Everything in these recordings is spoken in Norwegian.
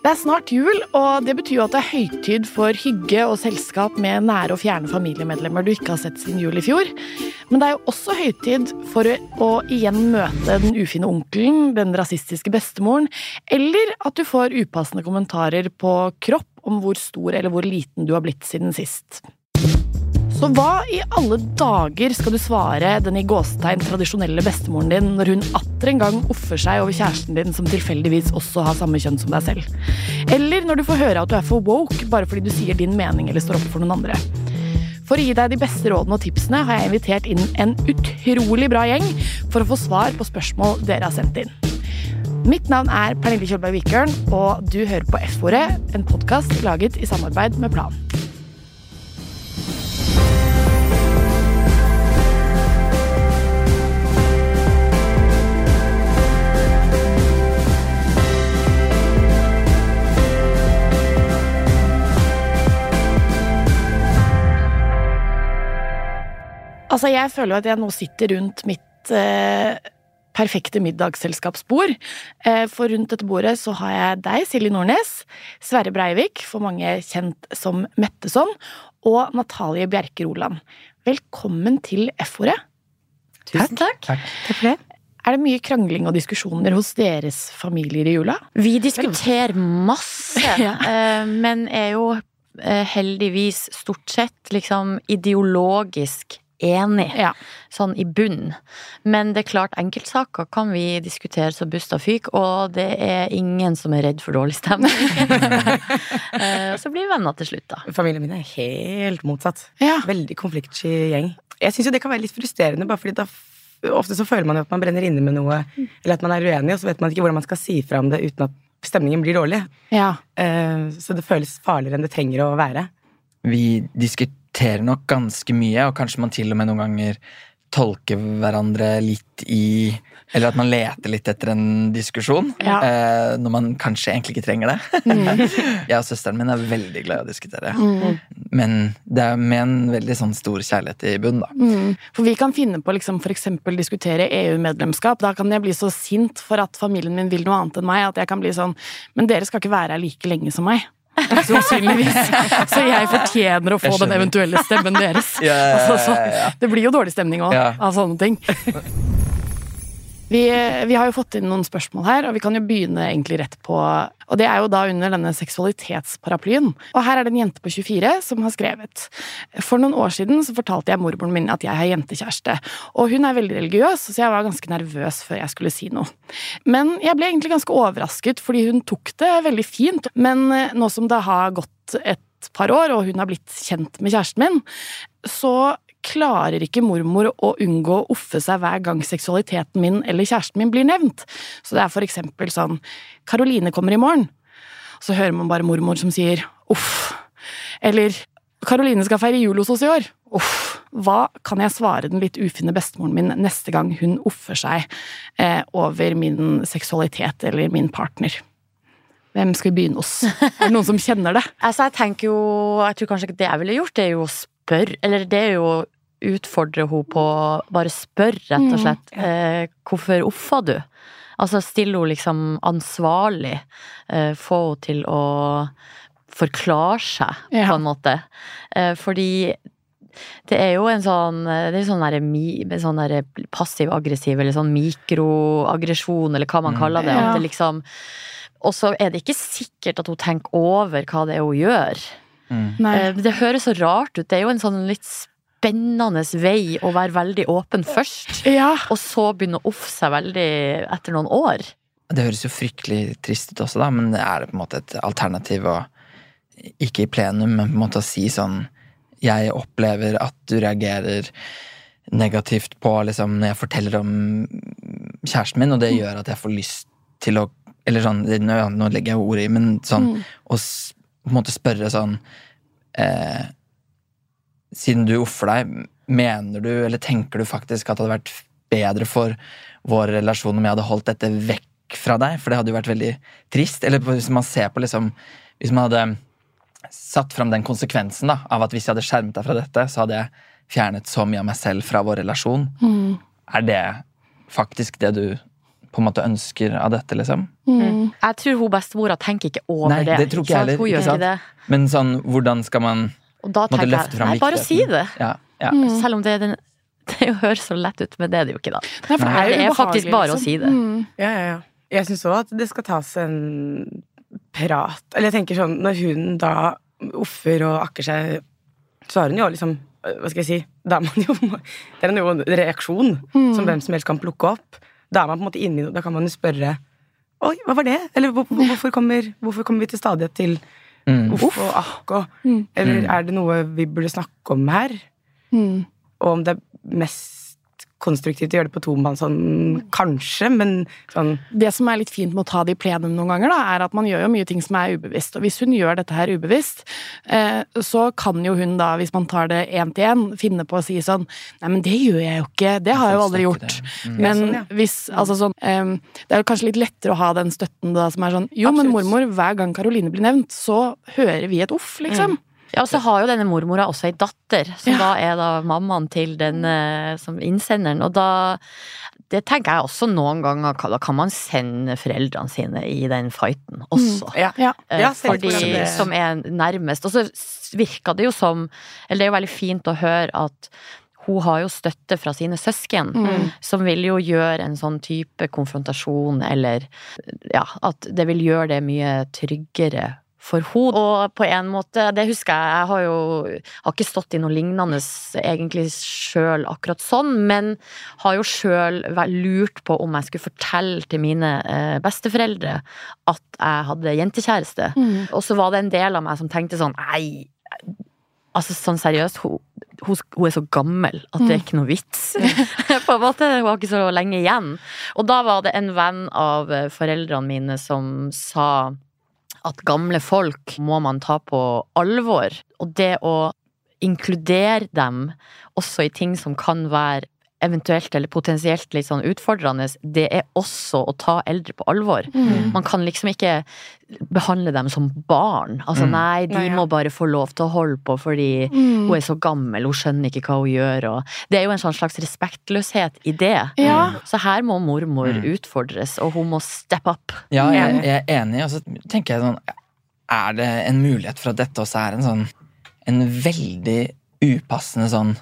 Det er snart jul, og det betyr jo at det er høytid for hygge og selskap med nære og fjerne familiemedlemmer du ikke har sett siden jul i fjor. Men det er jo også høytid for å igjen møte den ufine onkelen, den rasistiske bestemoren, eller at du får upassende kommentarer på kropp om hvor stor eller hvor liten du har blitt siden sist. Så hva i alle dager skal du svare den i gåsetegn tradisjonelle bestemoren din når hun atter en gang offer seg over kjæresten din som tilfeldigvis også har samme kjønn som deg selv? Eller når du får høre at du er for woke bare fordi du sier din mening eller står opp for noen andre? For å gi deg de beste rådene og tipsene har jeg invitert inn en utrolig bra gjeng for å få svar på spørsmål dere har sendt inn. Mitt navn er Pernille Kjølberg Vikørn, og du hører på F-ordet, en podkast laget i samarbeid med Plan. Altså, jeg føler jo at jeg nå sitter rundt mitt eh, perfekte middagsselskapsbord. Eh, for rundt dette bordet så har jeg deg, Silje Nordnes, Sverre Breivik, for mange kjent som Metteson, og Natalie Bjerke Roland. Velkommen til F-ordet. Tusen takk. Takk. Takk for det. Er det mye krangling og diskusjoner hos deres familier i jula? Vi diskuterer masse, Ja. eh, men er jo eh, heldigvis stort sett liksom ideologisk enig, Ja. sånn i bunn. Men det er klart, enkeltsaker kan vi diskutere så busta fyk, og det er ingen som er redd for dårlig stemning. Eh, så blir vi venner til slutt, da. Familien min er helt motsatt. Ja. Veldig konfliktsky gjeng. Jeg syns jo det kan være litt frustrerende, bare fordi da ofte så føler man jo at man brenner inne med noe, eller at man er uenig, og så vet man ikke hvordan man skal si fra om det uten at stemningen blir dårlig. ja. Eh, Så det føles farligere enn det trenger å være. Vi diskuterer nok ganske mye, og kanskje man til og med noen ganger tolker hverandre litt i Eller at man leter litt etter en diskusjon, Ja. eh, når man kanskje egentlig ikke trenger det. jeg og søsteren min er veldig glad i å diskutere, Mm. men det er med en veldig sånn stor kjærlighet i bunn, da. Mm. For vi kan finne på liksom for eksempel diskutere EU-medlemskap. Da kan jeg bli så sint for at familien min vil noe annet enn meg, at jeg kan bli sånn Men dere skal ikke være her like lenge som meg. Sannsynligvis. Så jeg fortjener å få den eventuelle stemmen deres. Altså, så, det blir jo dårlig stemning òg av sånne ting. Vi, vi har jo fått inn noen spørsmål her, og vi kan jo begynne egentlig rett på Og det er jo da under denne seksualitetsparaplyen. Og her er det en jente på 24 som har skrevet. For noen år siden så fortalte jeg mormoren min at jeg har jentekjæreste. Og hun er veldig religiøs, så jeg var ganske nervøs før jeg skulle si noe. Men jeg ble egentlig ganske overrasket, fordi hun tok det veldig fint. Men eh, nå som det har gått et par år, og hun har blitt kjent med kjæresten min, så klarer ikke mormor å unngå å offe seg hver gang seksualiteten min eller kjæresten min blir nevnt. Så det er for eksempel sånn Karoline kommer i morgen. Så hører man bare mormor som sier uff. Eller Karoline skal feire jul hos oss i år. Uff. Hva kan jeg svare den litt ufine bestemoren min neste gang hun offer seg eh, over min seksualitet eller min partner? Hvem skal vi begynne hos? Er det noen som kjenner det? Altså, jeg tenker jo Jeg tror kanskje ikke det jeg ville gjort, det er jo å spørre Eller det er jo å utfordre henne på Bare spørre, rett og Mm, slett. Eh, hvorfor offa du? Altså stille henne liksom ansvarlig. Eh, få henne til å forklare seg, Ja. på en måte. Eh, fordi det er jo en sånn Det er sånn, der, sånn der passiv-aggressiv, eller sånn mikroaggresjon, eller hva man Mm. kaller det. Ja. At det liksom Og så er det ikke sikkert at hun tenker over hva det er hun gjør. Mm. Eh, Det høres så rart ut. Det er jo en sånn litt spennende vei å være veldig åpen først, Ja. og så begynne å offe seg veldig etter noen år. Det høres jo fryktelig trist ut også, da, men er det på en måte et alternativ å Ikke i plenum, men på en måte å si sånn Jeg opplever at du reagerer negativt på liksom, når jeg forteller om kjæresten min, og det gjør at jeg får lyst til å Eller sånn, nå, legger jeg ordet i, men sånn Mm. å på en måte spørre sånn eh, Siden du offer deg, mener du, eller tenker du faktisk at det hadde vært bedre for vår relasjon om jeg hadde holdt dette vekk fra deg? For det hadde jo vært veldig trist. Eller hvis man ser på liksom Hvis man hadde satt fram den konsekvensen da, av at hvis jeg hadde skjermet deg fra dette, så hadde jeg fjernet så mye av meg selv fra vår relasjon. Mm. Er det faktisk det du på en måte ønsker av dette, liksom. Mm. Jeg tror hun bestemora tenker ikke over Nei, det. det tror ikke jeg heller, Hun ikke gjør sant? ikke det. Men sånn, hvordan skal man Og da måtte løfte fram viktigheten? bare si det. Ja, ja. Mm. Selv om det, er den, det høres så lett ut, men det er det jo ikke, da. Nei, for det er, Det er faktisk bare bare å liksom. si det. Mm. Ja, ja, ja. Jeg syns òg at det skal tas en prat Eller jeg tenker sånn, når hun da offer og akker seg, så har hun jo liksom Hva skal jeg si Da er man jo Det er jo en reaksjon som hvem som helst kan plukke opp. Da er man på en måte inni noe. Da kan man jo spørre Oi, hva var det? Eller hvor, hvor- hvorfor, kommer, hvorfor kommer vi til stadighet til Mm. uff og akk og Mm. Eller er det noe vi burde snakke om her? Mm. Og om det er mest konstruktivt å gjøre det på tomannshånd, sånn, kanskje, men sånn Det som er litt fint med å ta det i plenum noen ganger, da, er at man gjør jo mye ting som er ubevisst. Og hvis hun gjør dette her ubevisst, eh, så kan jo hun da, hvis man tar det én til én, finne på å si sånn Nei, men det gjør jeg jo ikke. Det har jeg jo aldri gjort. Mm. Men sånn, ja. hvis Altså sånn eh, Det er jo kanskje litt lettere å ha den støtten da som er sånn Jo, men mormor, hver gang Karoline blir nevnt, så hører vi et uff, liksom. Ja, og så har jo denne mormora også ei datter, som Ja. da er da mammaen til den eh, som innsenderen. Og da Det tenker jeg også noen ganger, da kan man sende foreldrene sine i den fighten også. Ja. Ja. Eh, Ja, for de som er nærmest. Og så virka det jo som Eller det er jo veldig fint å høre at hun har jo støtte fra sine søsken, Mm. som vil jo gjøre en sånn type konfrontasjon, eller ja, at det vil gjøre det mye tryggere for henne. Og på en måte, det husker jeg, jeg har jo har ikke stått i noe lignende egentlig sjøl akkurat sånn, men har jo sjøl lurt på om jeg skulle fortelle til mine eh, besteforeldre at jeg hadde jentekjæreste. Mm. Og så var det en del av meg som tenkte sånn Nei, altså sånn seriøst, hun, hun, hun er så gammel at det er ikke noe vits. På en måte, Hun har ikke så lenge igjen. Og da var det en venn av eh, foreldrene mine som sa at gamle folk må man ta på alvor. Og det å inkludere dem også i ting som kan være eventuelt eller potensielt litt sånn utfordrende, det er også å ta eldre på alvor. Mm. Man kan liksom ikke behandle dem som barn. Altså Mm. nei, de Nei, ja. må bare få lov til å holde på fordi Mm. hun er så gammel, hun skjønner ikke hva hun gjør. Og det er jo en sånn slags respektløshet i det. Ja. Så her må mormor Mm. utfordres, og hun må steppe opp. Ja, jeg, jeg er enig. Og så tenker jeg sånn Er det en mulighet for at dette også er en sånn En veldig upassende sånn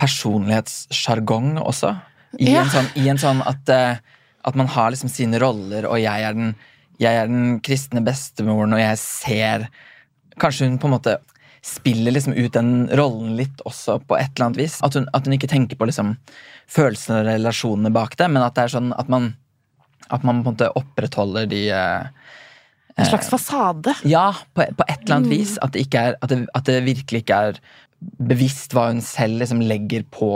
personlighetssjargong også? I, Ja. en sånn, I en sånn at, eh, at man har liksom sine roller, og jeg er den jeg er den kristne bestemoren, og jeg ser Kanskje hun på en måte spiller liksom ut den rollen litt også, på et eller annet vis. At hun, at hun ikke tenker på liksom følelsene og relasjonene bak det, men at det er sånn at man at man på en måte opprettholder de eh, En slags fasade. Ja, på, på et eller annet Mm. vis. At det, er, at, det, at det virkelig ikke er bevisst hva hun selv liksom legger på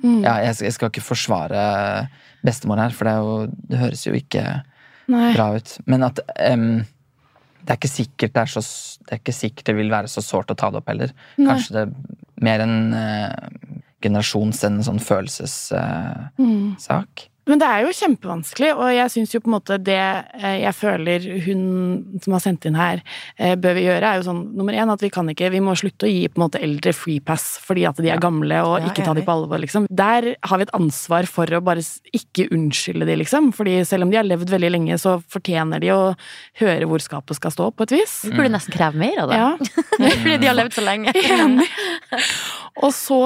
Mm. ja, jeg, jeg skal ikke forsvare bestemor her, for det, jo, det høres jo ikke Nei. bra ut. Men at um, det er ikke sikkert det er så Det er ikke sikkert det vil være så sårt å ta det opp heller. Nei. Kanskje det er mer en uh, generasjons enn en sånn følelsessak. Mm. Men det er jo kjempevanskelig, og jeg syns jo på en måte det eh, jeg føler hun som har sendt inn her, eh, bør vi gjøre, er jo sånn nummer én at vi kan ikke Vi må slutte å gi på en måte eldre free pass fordi at de er gamle, og Ja, ikke ta de på alvor, liksom. Der har vi et ansvar for å bare ikke unnskylde de, liksom. Fordi selv om de har levd veldig lenge, så fortjener de å høre hvor skapet skal stå, på et vis. Vi burde nesten kreve mer av det. Ja. Fordi de har levd så lenge. Enig. Og så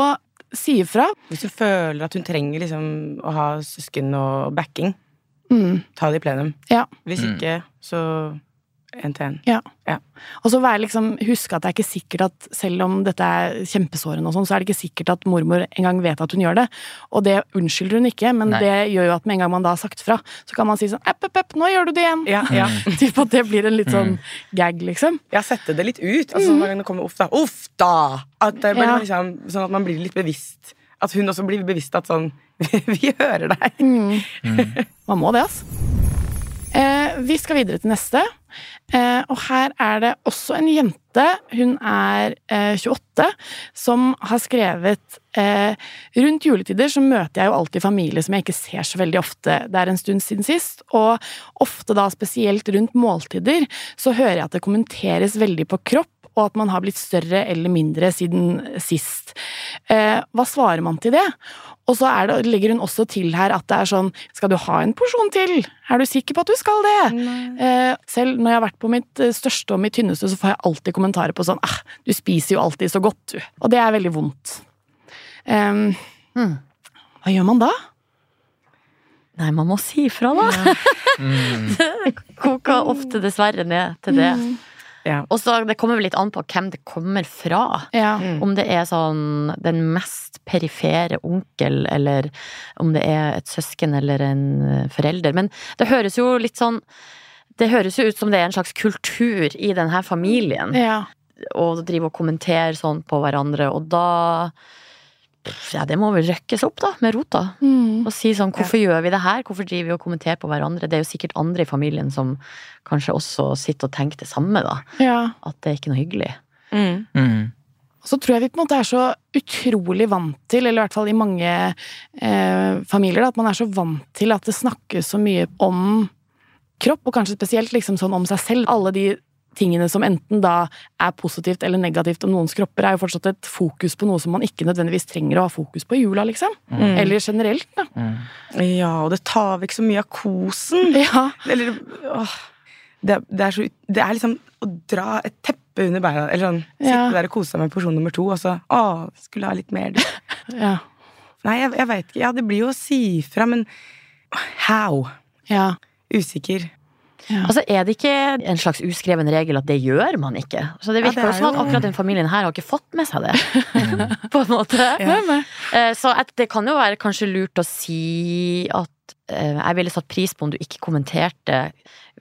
si ifra. Hvis du føler at hun trenger liksom å ha søsken og backing, Mm. ta det i plenum. Ja. Hvis Mm. ikke, så én til ja. Og så liksom, huske at det er ikke sikkert at selv om dette er kjempesårende, og sånn, så er det ikke sikkert at mormor engang vet at hun gjør det. Og det unnskylder hun ikke, men Nei. det gjør jo at med en gang man da har sagt fra, så kan man si sånn epp, epp, epp, nå gjør du det igjen. Ja, ja. Typ at det blir en litt sånn gag, liksom. ja, sette det litt ut. Altså, Når det kommer uff da, uff da! At det blir Ja. liksom, sånn at man blir litt bevisst. At hun også blir bevisst at sånn Vi hører deg. Mm. Man må det, altså. Eh, vi skal videre til neste. Eh, og her er det også en jente, hun er eh, 28, som har skrevet eh, Rundt juletider så møter jeg jo alltid familie som jeg ikke ser så veldig ofte. Det er en stund siden sist, og ofte da spesielt rundt måltider så hører jeg at det kommenteres veldig på kropp og at man har blitt større eller mindre siden sist. Eh, hva svarer man til det? Og så er det, legger hun også til her at det er sånn Skal du ha en porsjon til? Er du sikker på at du skal det? Eh, selv når jeg har vært på mitt eh, største og mitt tynneste, så får jeg alltid kommentarer på sånn ah, Du spiser jo alltid så godt, du. Og det er veldig vondt. Em, Mm. Hva gjør man da? Nei, man må si ifra, da. det koker ofte dessverre ned til det. Ja. Og så Det kommer vel litt an på hvem det kommer fra. Ja. Om det er sånn den mest perifere onkel, eller om det er et søsken eller en eh, forelder. Men det høres jo litt sånn Det høres jo ut som det er en slags kultur i denne familien. ja. Og drive og kommentere sånn på hverandre, og da Ja, det må vel røkkes opp, da, med rota. Mm. Og si sånn, hvorfor gjør vi det her? Hvorfor driver vi og kommenterer på hverandre? Det er jo sikkert andre i familien som kanskje også sitter og tenker det samme, da. ja. At det er ikke noe hyggelig. Mm. Mm. Så tror jeg vi på en måte er så utrolig vant til, eller i hvert fall i mange eh, familier, da, at man er så vant til at det snakkes så mye om kropp, og kanskje spesielt liksom sånn om seg selv. Alle de tingene som enten da er positivt eller negativt om noens kropper, er jo fortsatt et fokus på noe som man ikke nødvendigvis trenger å ha fokus på i jula, liksom. Mm. Eller generelt, da. Mm. Ja, og det tar vekk så mye av kosen. Ja. Eller åh, det, det, er så, det er liksom å dra et teppe under beina. Eller sånn, Ja. Sitte der og kose seg med porsjon nummer to, og så Å, skulle ha litt mer. du. Ja. Nei, jeg, jeg veit ikke. Ja, det blir jo å si fra, men how? ja. Usikker. Altså, er det ikke en slags uskreven regel at det gjør man ikke? Så det Ja, virker det jo som at akkurat den familien her har ikke fått med seg det. På en måte. Ja. Eh, Så det kan jo være kanskje lurt å si at eh, jeg ville satt pris på om du ikke kommenterte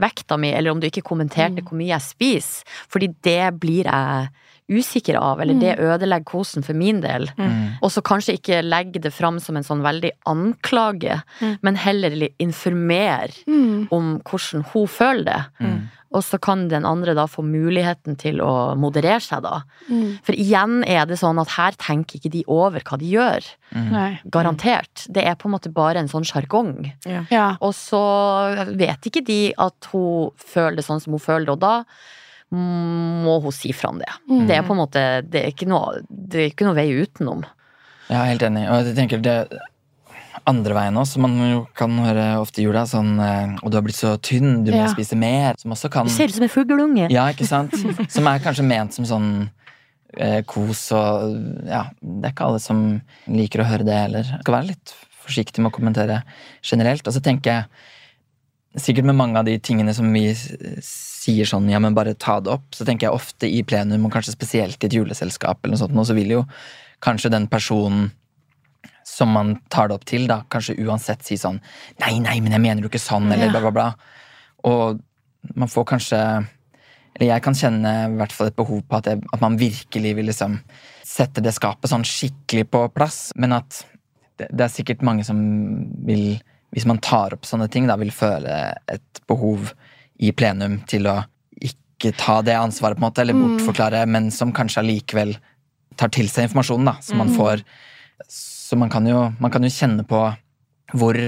vekta mi, eller om du ikke kommenterte hvor mye jeg spiser, fordi det blir jeg usikker av, eller det ødelegger kosen for min del. Mm. Og så kanskje ikke legge det fram som en sånn veldig anklage, men heller informere Mm. om hvordan hun føler det. Mm. Og så kan den andre da få muligheten til å moderere seg, da. Mm. For igjen er det sånn at her tenker ikke de over hva de gjør. Garantert. Det er på en måte bare en sånn sjargong. Ja. Og så vet ikke de at hun føler det sånn som hun føler det, og da må hun si fra om det. Mm. Det er på en måte Det er ikke noe, det er ikke noe vei utenom. Jeg er helt enig. Og jeg tenker det andre veien også, som man jo kan høre ofte i jula, sånn eh, Og du har blitt så tynn, du må Ja. spise mer. Som også kan Du ser ut som en fugleunge. Ja, ikke sant? Som er kanskje ment som sånn eh, kos og Ja, det er ikke alle som liker å høre det heller. Skal være litt forsiktig med å kommentere generelt. Og så tenker jeg sikkert med mange av de tingene som vi sier sånn, ja, men bare ta det opp, så tenker jeg ofte i plenum, og kanskje spesielt i et juleselskap, eller noe sånt, så vil jo kanskje den personen som man tar det opp til, da, kanskje uansett si sånn Nei, nei, men jeg mener jo ikke sånn, eller Ja. bla, bla, bla. Og man får kanskje Eller jeg kan kjenne i hvert fall et behov på at, jeg, at man virkelig vil liksom sette det skapet sånn skikkelig på plass, men at det, det er sikkert mange som vil hvis man tar opp sånne ting, da vil føle et behov i plenum til å ikke ta det ansvaret, på en måte, eller bortforklare, men som kanskje allikevel tar til seg informasjonen, da, som man får. Så man kan jo, man kan jo kjenne på hvor,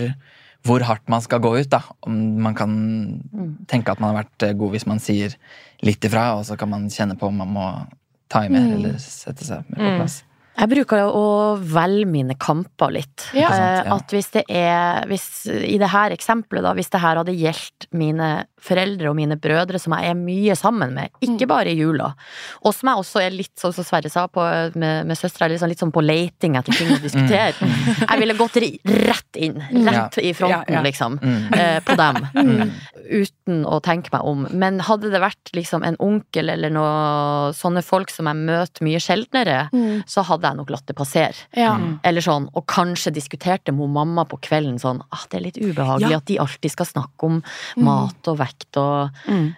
hvor hardt man skal gå ut, da. Om man kan tenke at man har vært eh, god hvis man sier litt ifra, og så kan man kjenne på om man må ta i mer, eller sette seg mer på plass. Jeg bruker å velge mine kamper litt. Ja. Eh, ja. At hvis det er hvis, I det her eksempelet, da, hvis det her hadde gjeldt mine foreldre og mine brødre som jeg er mye sammen med, ikke bare i jula, og som jeg også er litt sånn som Sverre sa, på, med, med søstera, liksom, litt sånn på leiting etter ting å diskutere. Jeg ville gått rett inn, rett i fronten, liksom, Mm. eh, på dem. Uten å tenke meg om. Men hadde det vært liksom en onkel eller noe sånne folk som jeg møter mye sjeldnere, Mm. så hadde jeg nok latt det passere. Ja. Eller sånn, og kanskje diskuterte med mamma på kvelden sånn ah, det er litt ubehagelig Ja. at de alltid skal snakke om mat og vekt og Mm.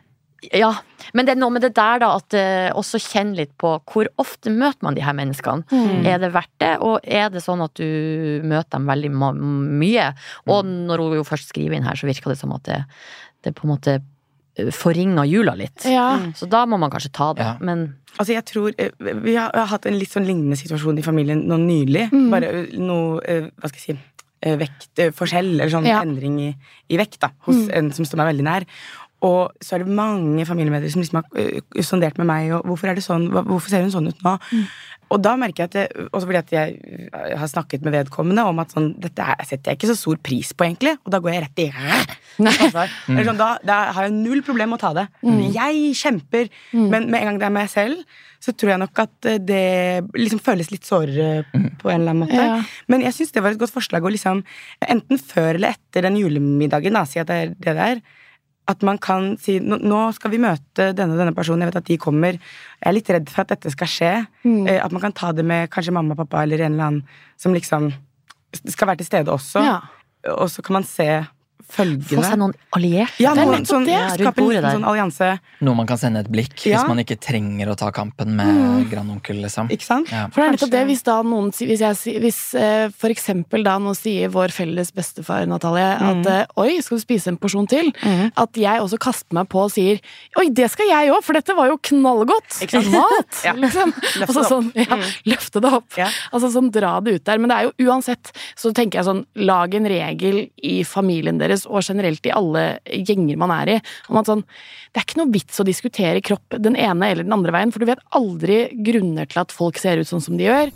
Ja. Men det er noe med det der, da, at uh, også kjenn litt på hvor ofte møter man de her menneskene. Mm. Er det verdt det, og er det sånn at du møter dem veldig mye? Og når hun jo først skriver inn her, så virker det som at det, det på en måte forringer jula litt. Ja. Så da må man kanskje ta det. Ja. Men Altså, jeg tror eh, Vi har, har hatt en litt sånn lignende situasjon i familien nå nylig. Mm. Bare eh, noe eh, Hva skal jeg si Vektforskjell, eller sånn Ja. endring i, i vekt, da, hos Mm. en som står meg veldig nær. Og så er det mange familiemedlemmer som liksom har sondert med meg, og hvorfor er det sånn, hvorfor ser hun sånn ut nå? Og da merker jeg at det, også fordi at jeg øh, har snakket med vedkommende om at sånn, dette er, setter jeg ikke så stor pris på, egentlig. Og da går jeg rett i ansvar. Eller sånn, da, da har jeg null problem med å ta det. Jeg kjemper, men med en gang det er meg selv, så tror jeg nok at øh, det liksom føles litt sårere på en eller annen måte. Ja. Men jeg syns det var et godt forslag å liksom, enten før eller etter den julemiddagen, da, si at det er det der. At man kan si nå, skal vi møte denne og denne personen, jeg vet at de kommer. Jeg er litt redd for at dette skal skje. Mm. At man kan ta det med kanskje mamma og pappa eller en eller annen som liksom skal være til stede også. Ja. Og så kan man se Få seg noen allierte. Ja, noen, sånn, det. Skape en liten sånn allianse. Noe man kan sende et blikk Ja. hvis man ikke trenger å ta kampen med grandonkel, liksom. Ikke sant? Ja. For det er nettopp det, hvis da noen Hvis, jeg, hvis eh, for eksempel da nå sier vår felles bestefar, Natalie, at eh, oi, skal du spise en porsjon til? At jeg også kaster meg på og sier oi, det skal jeg òg, for dette var jo knallgodt! Ikke sant? Mat! Ja. liksom. Løfte Altså det opp. sånn, ja, løfte det opp. Ja. Altså sånn, dra det ut der. Men det er jo uansett, så tenker jeg sånn, lag en regel i familien deres, og generelt i alle gjenger man er i, om at sånn, det er ikke noe vits å diskutere kropp den ene eller den andre veien, for du vet aldri grunner til at folk ser ut sånn som de gjør.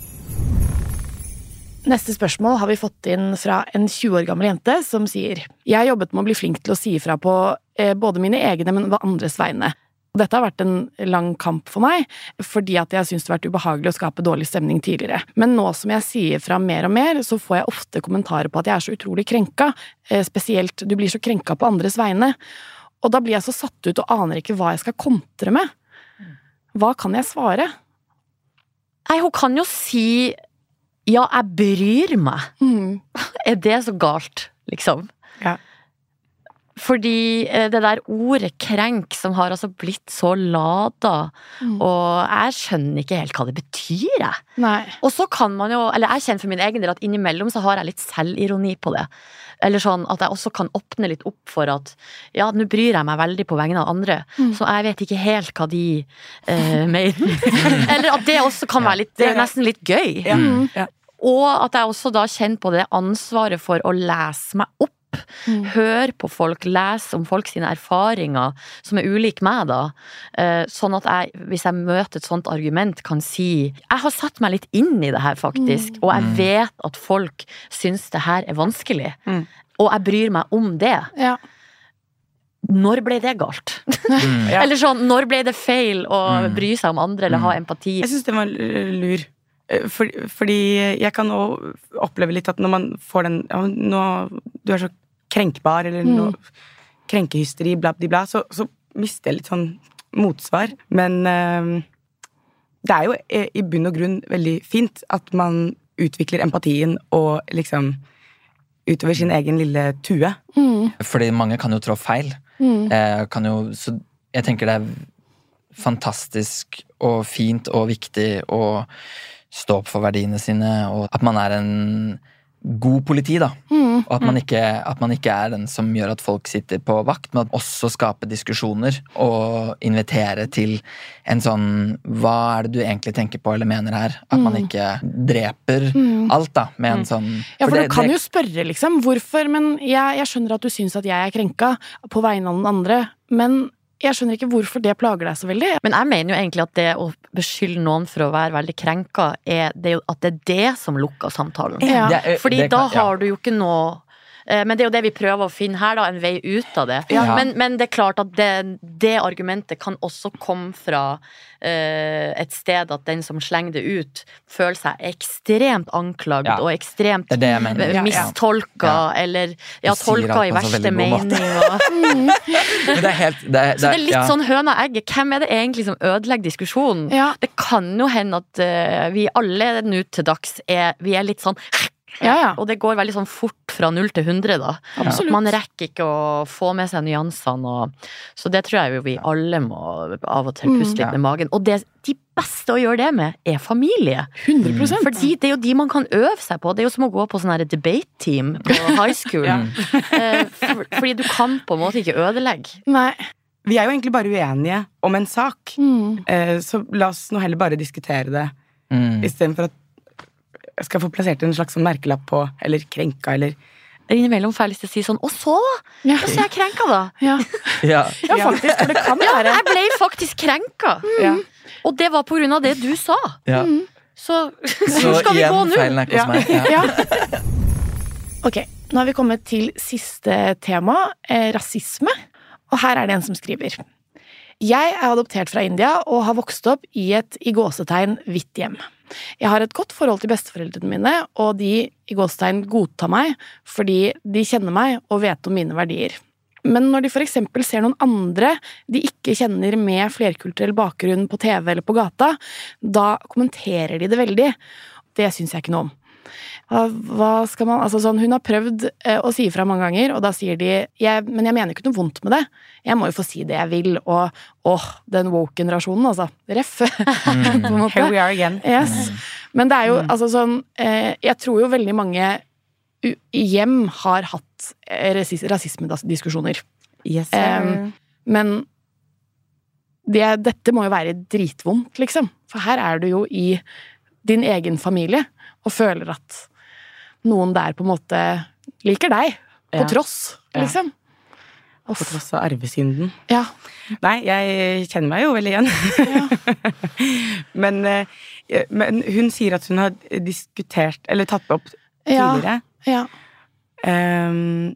Neste spørsmål har vi fått inn fra en 20 år gammel jente som sier Jeg har jobbet med å bli flink til å si ifra på eh, både mine egne, men på andres vegne. Dette har vært en lang kamp for meg, fordi at jeg syns det har vært ubehagelig å skape dårlig stemning tidligere. Men nå som jeg sier fra mer og mer, så får jeg ofte kommentarer på at jeg er så utrolig krenka. Eh, Spesielt du blir så krenka på andres vegne. Og da blir jeg så satt ut og aner ikke hva jeg skal kontre med. Hva kan jeg svare? Nei, hun kan jo si ja, jeg bryr meg. Mm. Er det så galt, liksom? Ja. Fordi eh, det der ordet krenk som har altså blitt så lada, Mm. og jeg skjønner ikke helt hva det betyr, jeg. Nei. Og så kan man jo, eller jeg kjenner for min egen del at innimellom så har jeg litt selvironi på det. Eller sånn at jeg også kan åpne litt opp for at ja, nå bryr jeg meg veldig på vegne av andre, Mm. så jeg vet ikke helt hva de eh, mener. eller at det også kan være litt, det er nesten litt gøy. Ja. Mm. Ja. Og at jeg også da kjenner på det ansvaret for å lese meg opp. Mm. Hør på folk, les om folk sine erfaringer, som er ulike meg, da. Eh, Sånn at jeg, hvis jeg møter et sånt argument, kan si Jeg har satt meg litt inn i det her, faktisk. Og jeg Mm. vet at folk syns det her er vanskelig. Mm. Og jeg bryr meg om det. Ja. Når ble det galt? Mm. Ja. Eller sånn, når ble det feil å Mm. bry seg om andre eller ha empati? Jeg syns den var lur. Eh, For, fordi jeg kan òg oppleve litt at når man får den nå, Du er så krenkbar, eller Mm. noe krenkehysteri, bla, bla, bla, så, så mister jeg litt sånn motsvar. Men øh, det er jo eh, i bunn og grunn veldig fint at man utvikler empatien og liksom utover sin egen lille tue. Mm. Fordi mange kan jo trå feil. Mm. Eh, kan jo, så jeg tenker det er fantastisk og fint og viktig å stå opp for verdiene sine, og at man er en god politi, da. Mm. Og at man, ikke, at man ikke er den som gjør at folk sitter på vakt, men at også skape diskusjoner og invitere til en sånn Hva er det du egentlig tenker på eller mener her? At man Mm. ikke dreper Mm. alt, da, med en sånn Ja, for det- du kan det- jo spørre, liksom. Hvorfor? Men jeg, jeg skjønner at du syns at jeg er krenka på vegne av den andre. Men jeg skjønner ikke hvorfor det plager deg så veldig. Men jeg mener jo egentlig at det å beskylde noen for å være veldig krenka, er, det at det er det som lukker samtalen. Ja. er- Fordi det da kan- ja. har du jo ikke noe eh, Men det er jo det vi prøver å finne her, da, en vei ut av det. Ja. Men, men det er klart at det, det argumentet kan også komme fra uh, et sted at den som slenger det ut, føler seg ekstremt anklagd Ja. og ekstremt Det det mistolka eh, Ja, ja. eller ja, tolka i verste mening. Og, Men det er helt det er, så det er litt ja. sånn høna og egget. Hvem er det egentlig som ødelegger diskusjonen? Ja, Det kan jo hende at uh, vi alle nå til dags er Vi er litt sånn ja. ja. Og det går veldig sånn fort fra null til hundre, da. Absolutt. Man rekker ikke å få med seg nyansene, og Så det tror jeg jo vi alle må av og til puste Mm. litt med magen. Og det, de beste å gjøre det med, er familie. 100% Fordi det er jo de man kan øve seg på. Det er jo som å gå på sånn debate-team på high school. Ja. Eh, for, fordi du kan på en måte ikke ødelegge. Nei. Vi er jo egentlig bare uenige om en sak, Mm. eh, så la oss nå heller bare diskutere det. Mm. Istedenfor at skal få plassert en slags sånn merkelapp på, eller krenka, eller innimellom får jeg lyst til å si sånn Og så, da? Ja. Og så er jeg krenka, da. Ja. Ja. ja, faktisk. For det kan Ja, være jeg ble faktisk krenka. Ja. Og det var på grunn av det du sa. ja. Så Så hvor skal vi gå igjen, nå? feilen er ikke hos Ja. meg. Ja. Ja. Ok, nå har vi kommet til siste tema, eh, rasisme. Og her er det en som skriver. Jeg er adoptert fra India og har vokst opp i et i gåsetegn hvitt hjem. Jeg har et godt forhold til besteforeldrene mine, og de i Gåstein godtar meg fordi de kjenner meg og vet om mine verdier. Men når de eksempel ser noen andre de ikke kjenner med flerkulturell bakgrunn på TV eller på gata, da kommenterer de det veldig. Det syns jeg ikke noe om. Hva skal man, altså sånn, Hun har prøvd eh, å si ifra mange ganger, og da sier de jeg, Men jeg mener ikke noe vondt med det. Jeg må jo få si det jeg vil. Og åh, den woke-generasjonen, altså. Ref. på en måte. Here we are again. Yes. Men det er jo altså sånn eh, Jeg tror jo veldig mange hjem har hatt eh, rasismediskusjoner. Yes. Men det, dette må jo være dritvondt, liksom. For her er du jo i din egen familie og føler at noen der på en måte liker deg. På Ja. tross, Ja. liksom. På tross av arvesynden. Ja. Nei, jeg kjenner meg jo veldig igjen. Ja. men, eh, men hun sier at hun har diskutert, eller tatt det opp tidligere. ja. Um,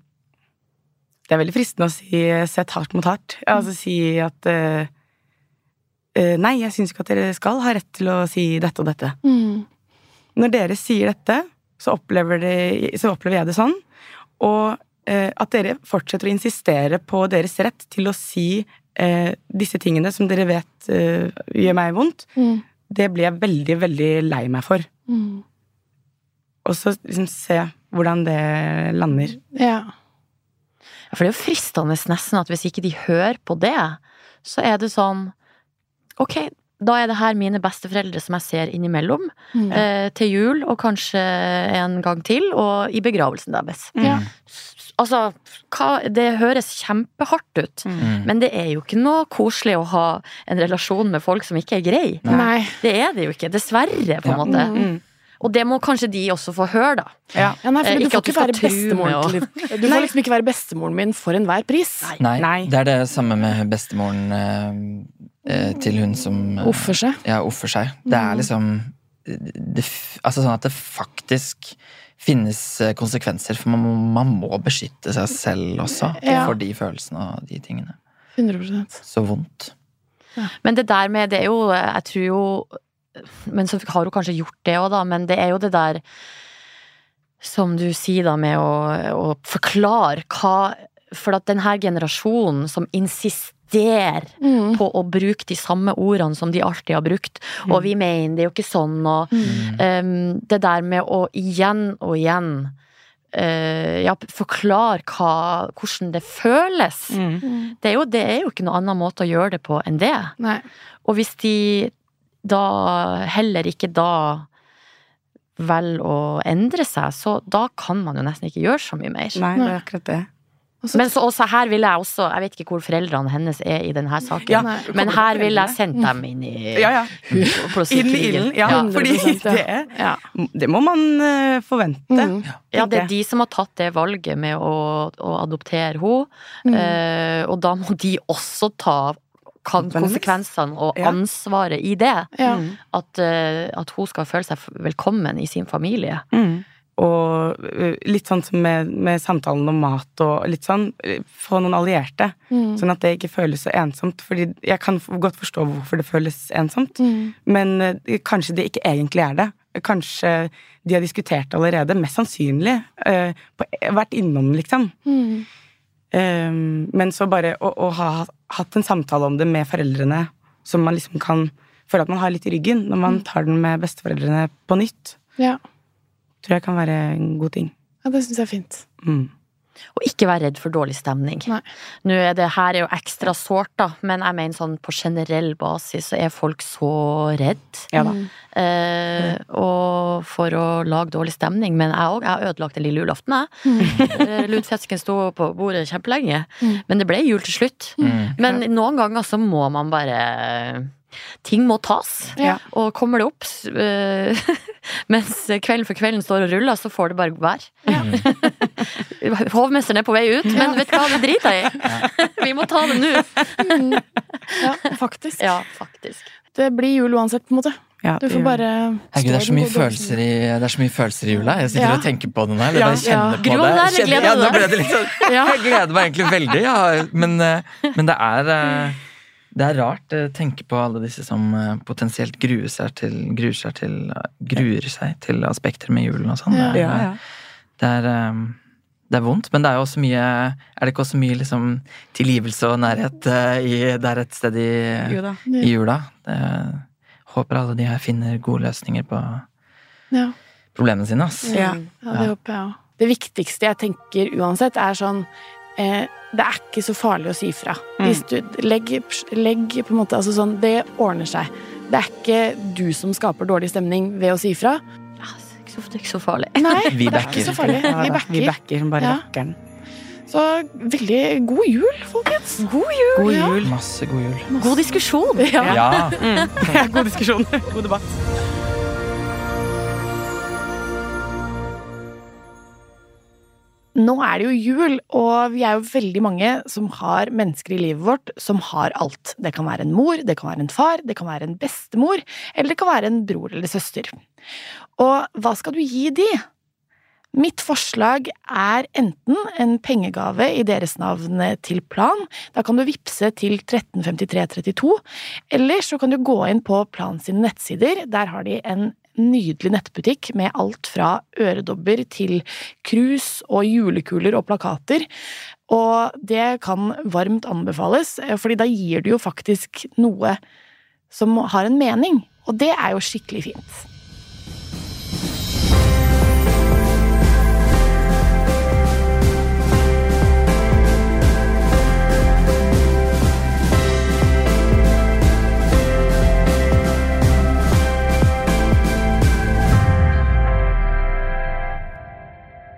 det er veldig fristende å si eh, sett hardt mot hardt. Altså si at eh, eh, Nei, jeg syns ikke at dere skal ha rett til å si dette og dette. Mm. Når dere sier dette, så opplever, de, så opplever jeg det sånn. Og eh, at dere fortsetter å insistere på deres rett til å si eh, disse tingene som dere vet eh, gjør meg vondt, Mm. det blir jeg veldig, veldig lei meg for. Mm. Og så liksom se hvordan det lander. Ja. For det er jo fristende nesten at hvis ikke de hører på det, så er det sånn Ok, da er det her mine besteforeldre som jeg ser innimellom. Mm. Eh, til jul, og kanskje en gang til, og i begravelsen deres. Mm. Altså, hva, det høres kjempehardt ut, Mm. men det er jo ikke noe koselig å ha en relasjon med folk som ikke er grei. Nei. Det er det jo ikke, dessverre, på en Ja. måte. Mm. Og det må kanskje de også få høre, da. Ja. Ja, nei, for du ikke får at du ikke med til Du får liksom ikke være bestemoren min for enhver pris. Nei, Nei. det er det samme med bestemoren eh, til hun som eh, Offer seg. Ja, offer seg. Det er Mm. liksom det, Altså sånn at det faktisk finnes eh, konsekvenser, for man, må- man må beskytte seg selv også Ja. for de følelsene og de tingene. 100% Så vondt. Men det der med, det er jo, jeg tror jo Men så har hun kanskje gjort det òg, da, men det er jo det der som du sier da med å, å forklare hva For at den her generasjonen som insisterer Mm. på å bruke de samme ordene som de alltid har brukt, og vi mener det er jo ikke sånn, og Mm. um, det der med å igjen og igjen uh, ja, forklare hva, hvordan det føles. Mm. Mm. Det er, jo, det er jo ikke noen annen måte å gjøre det på enn det. Nei. Og hvis de da heller ikke da velger å endre seg, så da kan man jo nesten ikke gjøre så mye mer. Nei, det er akkurat det. Men så også her vil jeg også Jeg vet ikke hvor foreldrene hennes er i denne saken. Ja, Nei. Men her ville jeg sendt dem inn i Ja, ja. Inn i ilden. Ja, Ja. fordi det, det må man eh, forvente. Mm. ja, det er de som har tatt det valget med å, å adoptere henne. Mm. Eh, og da må de også ta kan, konsekvensene og ansvaret i det. Ja. At, eh, at hun skal føle seg velkommen i sin familie. Mm. Og eh, litt sånn som med, med samtalen om mat og litt sånn, eh, få noen allierte. Mm. Sånn at det ikke føles så ensomt. Fordi jeg kan godt forstå hvorfor det føles ensomt, Mm. men eh, kanskje det ikke egentlig er det. Kanskje de har diskutert det allerede, mest sannsynlig. Uh, på, vært innom, liksom. Mm. Um, men så bare å, å ha hatt en samtale om det med foreldrene, som man liksom kan føle at man har litt i ryggen når man tar den med besteforeldrene på nytt, Ja. Tror jeg kan være en god ting. ja, det syns jeg er fint. Mm. Og ikke være redd for dårlig stemning. Nei. Nå er det her er jo ekstra sårt, da, men jeg mener sånn på generell basis så er folk så redd. Ja da. Mm. Eh, og for å lage dårlig stemning. Men jeg òg. Jeg har ødelagt den lille julaften, jeg. Mm. Lutfisken sto på bordet kjempelenge. Mm. Men det ble jul til slutt. Mm. Men noen ganger så må man bare Ting må tas. Ja. Og kommer det opp eh, mens kvelden for kvelden står og ruller, så får det bare være. Hovmesteren er på vei ut, men vet du hva, det driter jeg i. Vi må ta det nå. Ja, faktisk. Ja, faktisk. Det blir jul uansett, på en måte. Ja, Du får bare Herregud, det er så mye følelser i, det er så mye følelser i jula. Jeg sitter Ja. og tenker på den her. Eller Ja, ja. deg, Kjenner- gleder ja, nå deg? ble det litt sånn Jeg gleder meg egentlig veldig, ja. Men, eh, men det er eh, Det er rart å tenke på alle disse som eh, potensielt gruer seg til Gruer seg til, gruer seg til aspekter med julen og sånn. Det, Ja, ja. det eh, det er vondt, men det er jo også mye Er det ikke også mye liksom tilgivelse og nærhet eh, i, der et sted i, i jula? Det, håper alle de her finner gode løsninger på Ja. problemene sine, ass. Ja. Ja, det håper jeg òg. Det viktigste jeg tenker uansett, er sånn eh, Det er ikke så farlig å si fra. Hvis du legg, legg på en måte Altså sånn Det ordner seg. Det er ikke du som skaper dårlig stemning ved å si fra. Ja, det er ikke så- det er ikke så farlig. Nei, Vi er backer. så farlig. Vi backer. Vi backer. bare Ja. rakkeren. Så veldig god jul, folkens. God jul! God Ja. Masse god jul. God diskusjon. Ja. Ja. Mm. god diskusjon. God debatt. Nå er det jo jul, og vi er jo veldig mange som har mennesker i livet vårt som har alt. Det kan være en mor, det kan være en far, det kan være en bestemor, eller det kan være en bror eller søster. Og hva skal du gi de? Mitt forslag er enten en pengegave i deres navn til Plan, da kan du vippse til 135332, eller så kan du gå inn på Plan sine nettsider, der har de en nydelig nettbutikk med alt fra øredobber til krus og julekuler og plakater. Og det kan varmt anbefales, fordi da gir du jo faktisk noe som har en mening. Og det er jo skikkelig fint.